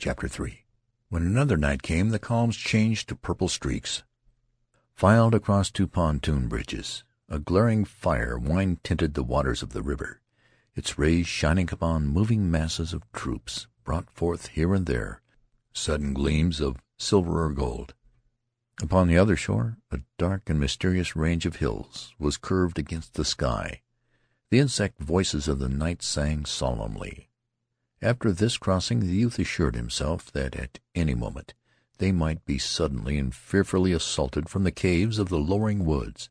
CHAPTER III When another night came the columns changed to purple streaks, filed across two pontoon bridges. A glaring fire wine tinted the waters of the river. Its rays, shining upon moving masses of troops, brought forth here and there sudden gleams of silver or gold. Upon the other shore a dark and mysterious range of hills was curved against the sky. The insect voices of the night sang solemnly. After this crossing the youth assured himself that at any moment they might be suddenly and fearfully assaulted from the caves of the lowering woods.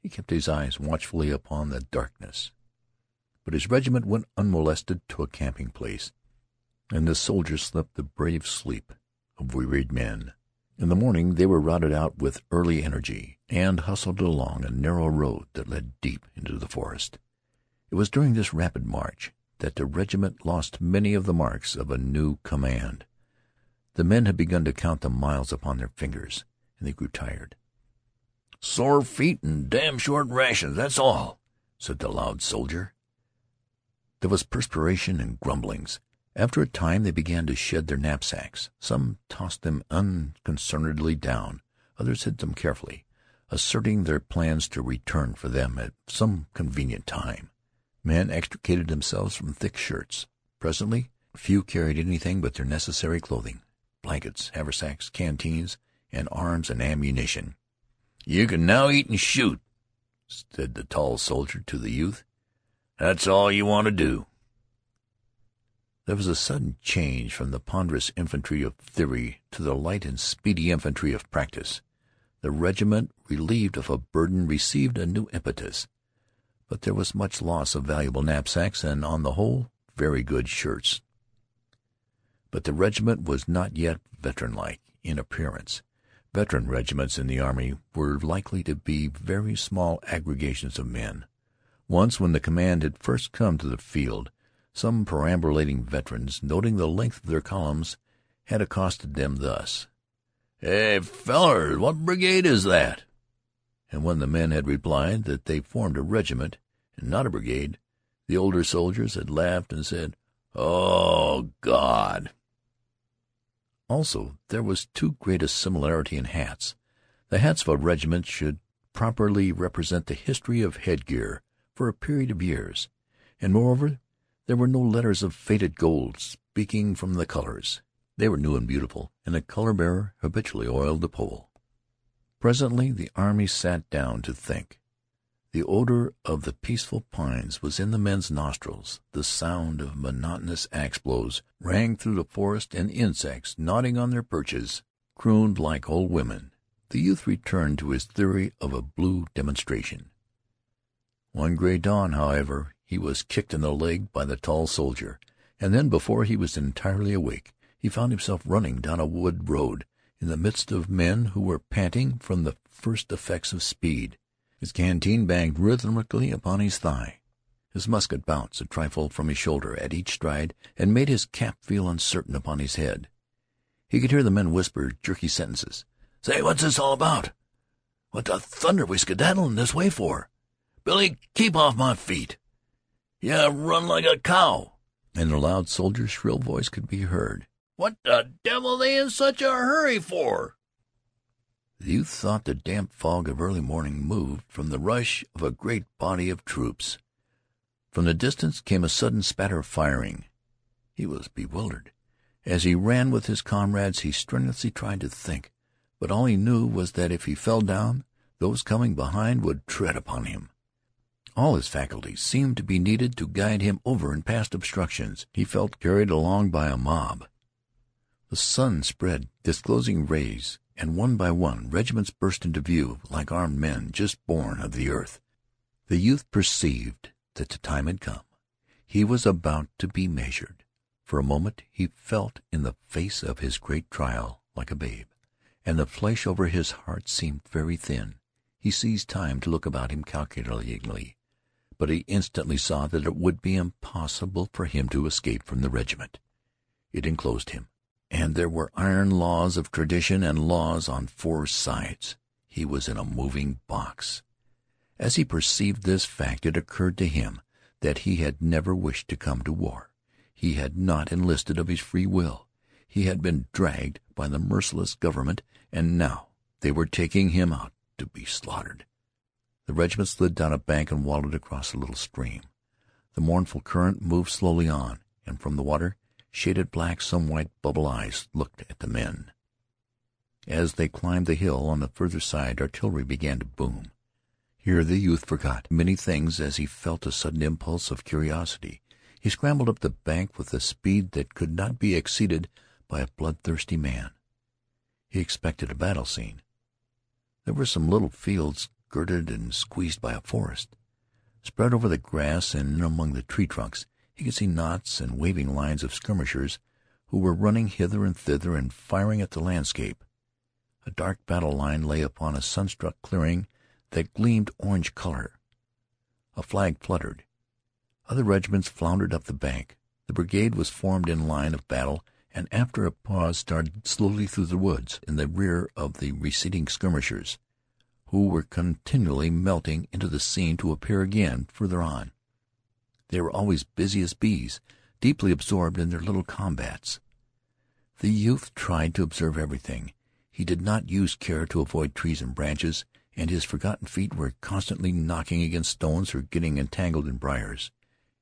He kept his eyes watchfully upon the darkness. But his regiment went unmolested to a camping place, and the soldiers slept the brave sleep of wearied men. In the morning they were routed out with early energy, and hustled along a narrow road that led deep into the forest. It was during this rapid march that the regiment lost many of the marks of a new command. The men had begun to count the miles upon their fingers, and they grew tired. "Sore feet and damn short rations, that's all," said the loud soldier. There was perspiration and grumblings. After a time they began to shed their knapsacks. Some tossed them unconcernedly down, others hid them carefully, asserting their plans to return for them at some convenient time. Men extricated themselves from thick shirts. Presently few carried anything but their necessary clothing blankets, haversacks, canteens, and arms and ammunition. "You can now eat and shoot," said the tall soldier to the youth. "That's all you want to do." There was a sudden change from the ponderous infantry of theory to the light and speedy infantry of practice. The regiment, relieved of a burden, received a new impetus. But there was much loss of valuable knapsacks and, on the whole, very good shirts. But the regiment was not yet veteran-like in appearance. Veteran regiments in the army were likely to be very small aggregations of men. Once, when the command had first come to the field, some perambulating veterans, noting the length of their columns, had accosted them thus: "Hey, fellers, what brigade is that?" And when the men had replied that they formed a regiment and not a brigade, the older soldiers had laughed and said, "Oh, God!" Also, there was too great a similarity in hats. The hats of a regiment should properly represent the history of headgear for a period of years, and moreover there were no letters of faded gold speaking from the colors. They were new and beautiful, and the color-bearer habitually oiled the pole. Presently the army sat down to think. The odor of the peaceful pines was in the men's nostrils. The sound of monotonous axe blows rang through the forest, and insects, nodding on their perches, crooned like old women. The youth returned to his theory of a blue demonstration. One gray dawn, however, he was kicked in the leg by the tall soldier, and then, before he was entirely awake, he found himself running down a wood road in the midst of men who were panting from the first effects of speed. His canteen banged rhythmically upon his thigh. His musket bounced a trifle from his shoulder at each stride and made his cap feel uncertain upon his head. He could hear the men whisper jerky sentences. "Say, what's this all about? What the thunder we skedaddling this way for? Billy, keep off my feet! You run like a cow." And the loud soldier's shrill voice could be heard. "What the devil they in such a hurry for?" The youth thought the damp fog of early morning moved from the rush of a great body of troops. From the distance came a sudden spatter of firing. He was bewildered. As he ran with his comrades he strenuously tried to think, but all he knew was that if he fell down those coming behind would tread upon him. All his faculties seemed to be needed to guide him over and past obstructions. He felt carried along by a mob. The sun spread disclosing rays, and one by one regiments burst into view like armed men just born of the earth. The youth perceived that the time had come. He was about to be measured. For a moment he felt in the face of his great trial like a babe, and the flesh over his heart seemed very thin. He seized time to look about him calculatingly but he instantly saw that it would be impossible for him to escape from the regiment. It enclosed him, and there were iron laws of tradition and laws on four sides. He was in a moving box. As he perceived this fact it occurred to him that he had never wished to come to war. He had not enlisted of his free will. he had been dragged by the merciless government, and now they were taking him out to be slaughtered. The regiment slid down a bank and wallowed across a little stream. The mournful current moved slowly on, and from the water, shaded black, some white bubble eyes looked at the men. As they climbed the hill on the further side artillery began to boom. Here the youth forgot many things as he felt a sudden impulse of curiosity. He scrambled up the bank with a speed that could not be exceeded by a bloodthirsty man. He expected a battle scene. There were some little fields girded and squeezed by a forest. Spread over the grass and among the tree trunks he could see knots and waving lines of skirmishers who were running hither and thither and firing at the landscape. A dark battle line lay upon a sunstruck clearing that gleamed orange color. A flag fluttered. Other regiments floundered up the bank. The brigade was formed in line of battle, and after a pause started slowly through the woods in the rear of the receding skirmishers, who were continually melting into the scene to appear again further on. They were always busy as bees, deeply absorbed in their little combats. The youth tried to observe everything. He did not use care to avoid trees and branches, and his forgotten feet were constantly knocking against stones or getting entangled in briars.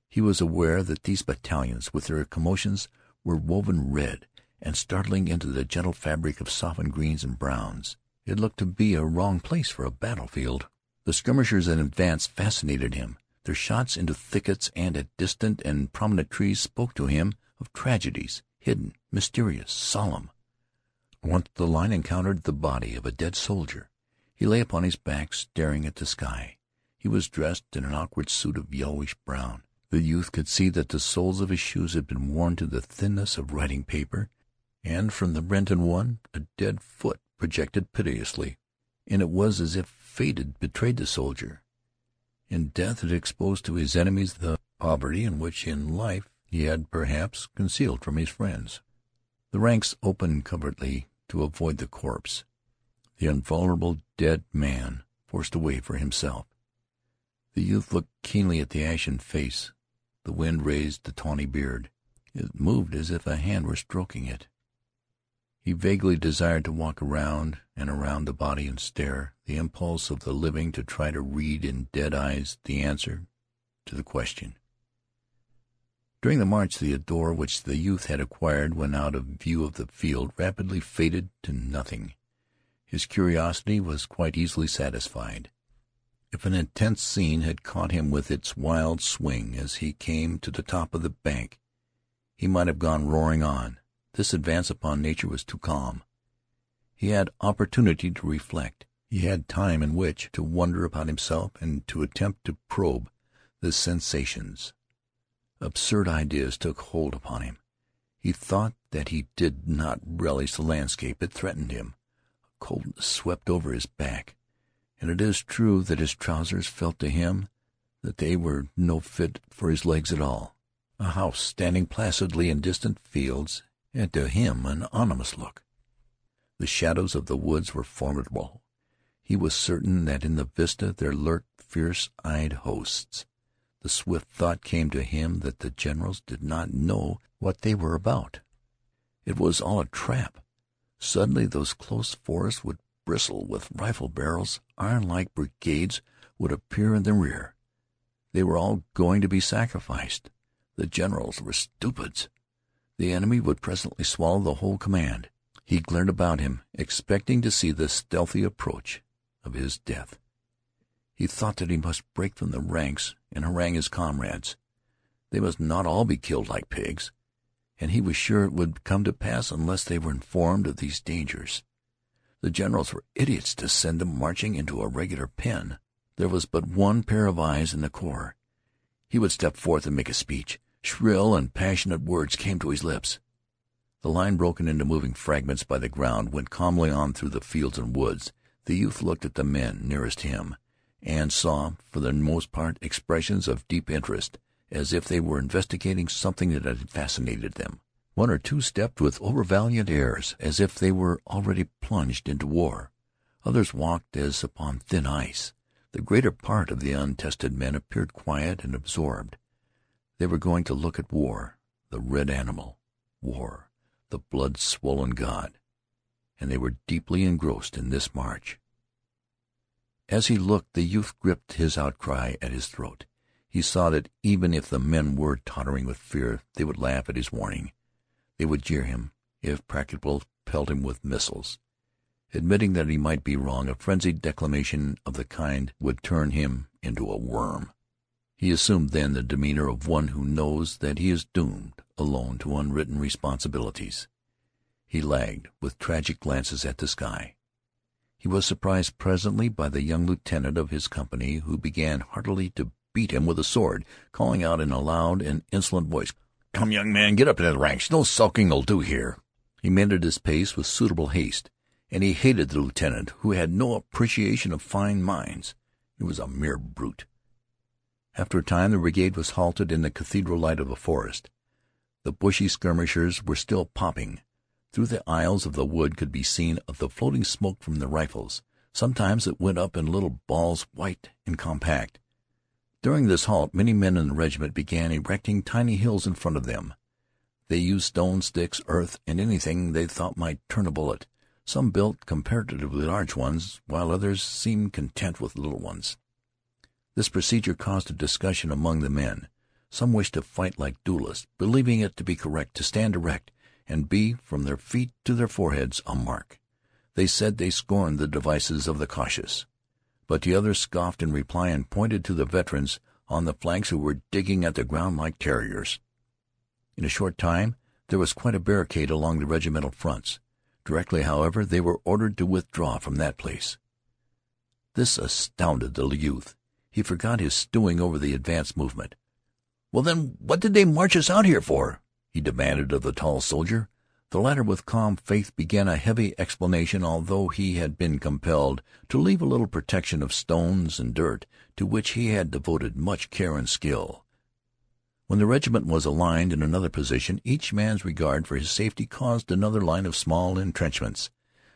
He was aware that these battalions, with their commotions, were woven red and startling into the gentle fabric of softened greens and browns. It looked to be a wrong place for a battlefield. The skirmishers in advance fascinated him. Their shots into thickets and at distant and prominent trees spoke to him of tragedies, hidden, mysterious, solemn. Once the line encountered the body of a dead soldier. He lay upon his back, staring at the sky. He was dressed in an awkward suit of yellowish brown. The youth could see that the soles of his shoes had been worn to the thinness of writing paper, and from the rent in one a dead foot projected piteously, and it was as if fate had betrayed the soldier. In death it exposed to his enemies the poverty in which in life he had perhaps concealed from his friends. The ranks opened covertly to avoid the corpse. The invulnerable dead man forced a way for himself. The youth looked keenly at the ashen face, the wind raised the tawny beard. It moved as if a hand were stroking it. He vaguely desired to walk around and around the body and stare, the impulse of the living to try to read in dead eyes the answer to the question. During the march the ardor which the youth had acquired when out of view of the field rapidly faded to nothing. His curiosity was quite easily satisfied. If an intense scene had caught him with its wild swing as he came to the top of the bank, he might have gone roaring on. This advance upon nature was too calm. He had opportunity to reflect. He had time in which to wonder about himself and to attempt to probe the sensations. Absurd ideas took hold upon him. He thought that he did not relish the landscape. It threatened him. A coldness swept over his back and it is true that his trousers felt to him that they were no fit for his legs at all. A house standing placidly in distant fields had to him an ominous look. The shadows of the woods were formidable. He was certain that in the vista there lurked fierce-eyed hosts. The swift thought came to him that the generals did not know what they were about. It was all a trap. Suddenly those close forests would bristle with rifle barrels, iron-like brigades would appear in the rear. They were all going to be sacrificed. The generals were stupids. The enemy would presently swallow the whole command. He glared about him, expecting to see the stealthy approach of his death. He thought that he must break from the ranks and harangue his comrades. They must not all be killed like pigs, and he was sure it would come to pass unless they were informed of these dangers. The generals were idiots to send them marching into a regular pen. There was but one pair of eyes in the corps. He would step forth and make a speech. Shrill and passionate words came to his lips. The line, broken into moving fragments by the ground, went calmly on through the fields and woods. The youth looked at the men nearest him, and saw, for the most part, expressions of deep interest, as if they were investigating something that had fascinated them. One or two stepped with overvaliant airs, as if they were already plunged into war. Others walked as upon thin ice. The greater part of the untested men appeared quiet and absorbed. They were going to look at war, the red animal, war, the blood-swollen god, and they were deeply engrossed in this march. As he looked the youth gripped his outcry at his throat. He saw that even if the men were tottering with fear they would laugh at his warning. They would jeer him, if practicable pelt him with missiles. Admitting that he might be wrong, a frenzied declamation of the kind would turn him into a worm. He assumed then the demeanor of one who knows that he is doomed alone to unwritten responsibilities. He lagged, with tragic glances at the sky. He was surprised presently by the young lieutenant of his company, who began heartily to beat him with a sword, calling out in a loud and insolent voice, "Come, young man, get up into the ranks. No sulking'll do here." He mended his pace with suitable haste, and he hated the lieutenant, who had no appreciation of fine minds. He was a mere brute. After a time the brigade was halted in the cathedral light of a forest. The bushy skirmishers were still popping. Through the aisles of the wood could be seen of the floating smoke from their rifles. Sometimes it went up in little balls, white and compact. During this halt many men in the regiment began erecting tiny hills in front of them. They used stones, sticks, earth, and anything they thought might turn a bullet. Some built comparatively large ones, while others seemed content with little ones. This procedure caused a discussion among the men. Some wished to fight like duelists, believing it to be correct to stand erect and be, from their feet to their foreheads, a mark. They said they scorned the devices of the cautious. But the others scoffed in reply and pointed to the veterans on the flanks who were digging at the ground like terriers. In a short time there was quite a barricade along the regimental fronts. Directly, however, they were ordered to withdraw from that place. This astounded the youth. He forgot his stewing over the advance movement. "Well, then, what did they march us out here for?" he demanded of the tall soldier. The latter with calm faith began a heavy explanation, although he had been compelled to leave a little protection of stones and dirt, to which he had devoted much care and skill. When the regiment was aligned in another position, each man's regard for his safety caused another line of small entrenchments.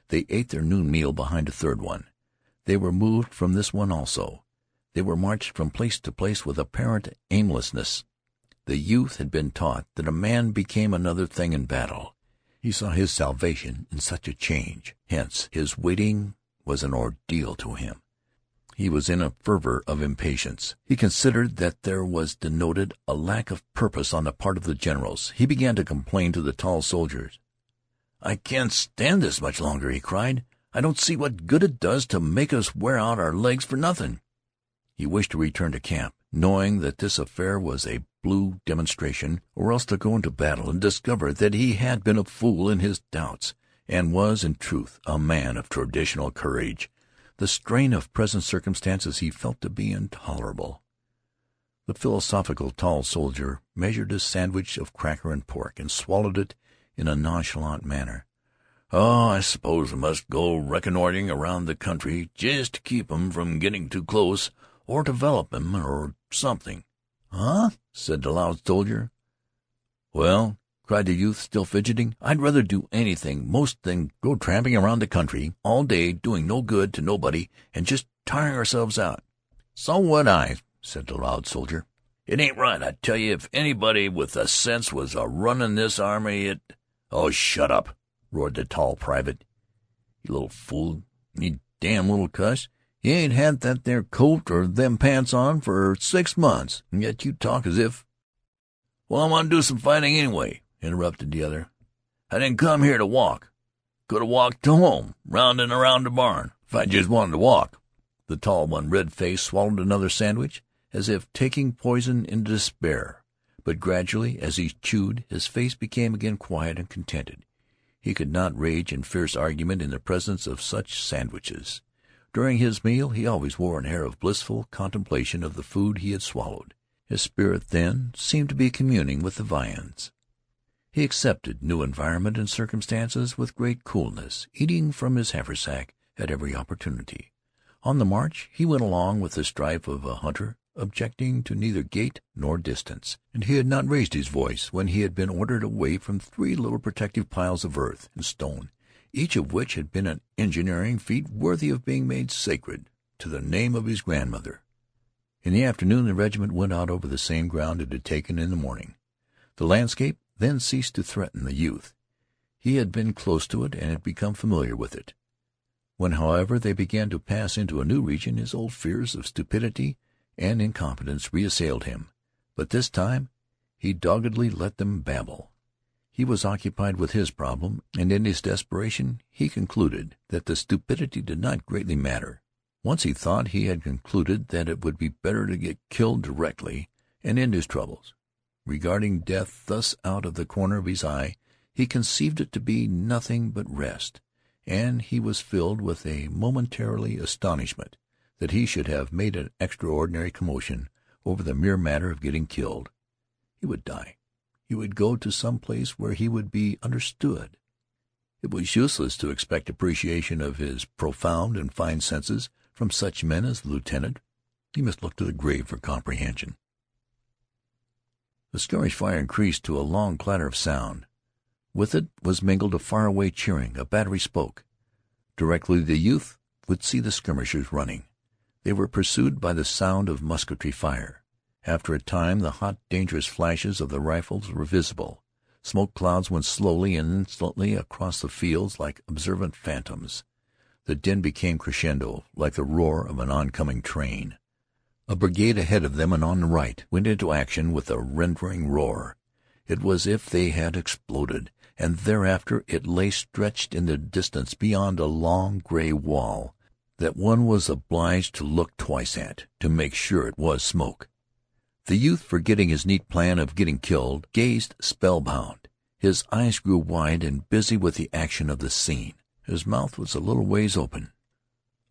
They ate their noon meal behind a third one. They were moved from this one also. They were marched from place to place with apparent aimlessness. The youth had been taught that a man became another thing in battle. He saw his salvation in such a change. Hence his waiting was an ordeal to him. He was in a fervor of impatience. He considered that there was denoted a lack of purpose on the part of the generals. He began to complain to the tall soldiers. "I can't stand this much longer," he cried. "I don't see what good it does to make us wear out our legs for nothing. He wished to return to camp, knowing that this affair was a blue demonstration, or else to go into battle and discover that he had been a fool in his doubts, and was, in truth, a man of traditional courage. The strain of present circumstances he felt to be intolerable. The philosophical tall soldier measured a sandwich of cracker and pork, and swallowed it in a nonchalant manner. "Oh, I suppose we must go reconnoitering around the country just to keep 'em from getting too close or develop him, or something." "Huh?" said the loud soldier. "Well," cried the youth, still fidgeting, "I'd rather do anything most than go tramping around the country all day, doing no good to nobody, and just tiring ourselves out." "So would I," said the loud soldier. "It ain't right, I tell you. If anybody with a sense was a runnin' this army, it—" "Oh, shut up!" roared the tall private. "You little fool! You damn little cuss! You ain't had that there coat or them pants on for six months, and yet you talk as if—" "Well, I want to do some fighting anyway," interrupted the other. "I didn't come here to walk. Could 'a' walked to home, round and around the barn, if I just wanted to walk." The tall one, red-faced, swallowed another sandwich, as if taking poison in despair. But gradually, as he chewed, his face became again quiet and contented. He could not rage in fierce argument in the presence of such sandwiches. During his meal he always wore an air of blissful contemplation of the food he had swallowed. His spirit, then, seemed to be communing with the viands. He accepted new environment and circumstances with great coolness, eating from his haversack at every opportunity. On the march he went along with the stride of a hunter, objecting to neither gait nor distance, and he had not raised his voice when he had been ordered away from three little protective piles of earth and stone each of which had been an engineering feat worthy of being made sacred to the name of his grandmother. In the afternoon the regiment went out over the same ground it had taken in the morning. The landscape then ceased to threaten the youth. He had been close to it and had become familiar with it. When, however, they began to pass into a new region, his old fears of stupidity and incompetence reassailed him. But this time he doggedly let them babble. He was occupied with his problem, and in his desperation he concluded that the stupidity did not greatly matter. Once he thought he had concluded that it would be better to get killed directly and end his troubles. Regarding death thus out of the corner of his eye, he conceived it to be nothing but rest and he was filled with a momentary astonishment that he should have made an extraordinary commotion over the mere matter of getting killed. He would die. He would go to some place where he would be understood. It was useless to expect appreciation of his profound and fine senses from such men as the lieutenant. He must look to the grave for comprehension. The skirmish fire increased to a long clatter of sound. With it was mingled a far-away cheering. A battery spoke. Directly the youth would see the skirmishers running. They were pursued by the sound of musketry fire. After a time the hot, dangerous flashes of the rifles were visible. Smoke clouds went slowly and insolently across the fields like observant phantoms. The din became crescendo, like the roar of an oncoming train. A brigade ahead of them and on the right went into action with a rending roar. It was as if they had exploded and thereafter it lay stretched in the distance beyond a long gray wall that one was obliged to look twice at to make sure it was smoke. The youth, forgetting his neat plan of getting killed, gazed spellbound. His eyes grew wide and busy with the action of the scene. His mouth was a little ways open.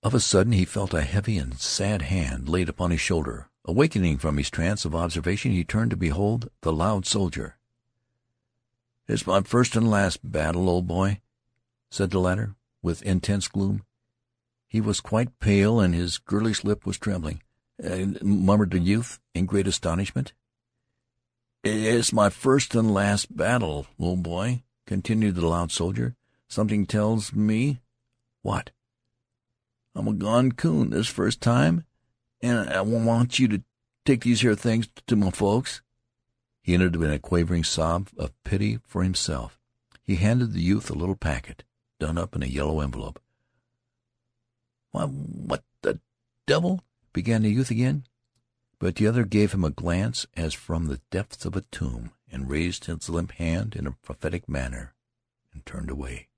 Of a sudden he felt a heavy and sad hand laid upon his shoulder. Awakening from his trance of observation, he turned to behold the loud soldier. "It's my first and last battle, old boy," said the latter, with intense gloom. He was quite pale and his girlish lip was trembling. Murmured the youth, in great astonishment. "It's my first and last battle, old boy," continued the loud soldier. "Something tells me "What?" "I'm a gone coon this first time, and I want you to take these here things to my folks. He ended in a quavering sob of pity for himself. He handed the youth a little packet, done up in a yellow envelope. "Why, what the devil—" began the youth again. But the other gave him a glance as from the depths of a tomb, and raised his limp hand in a prophetic manner, and turned away.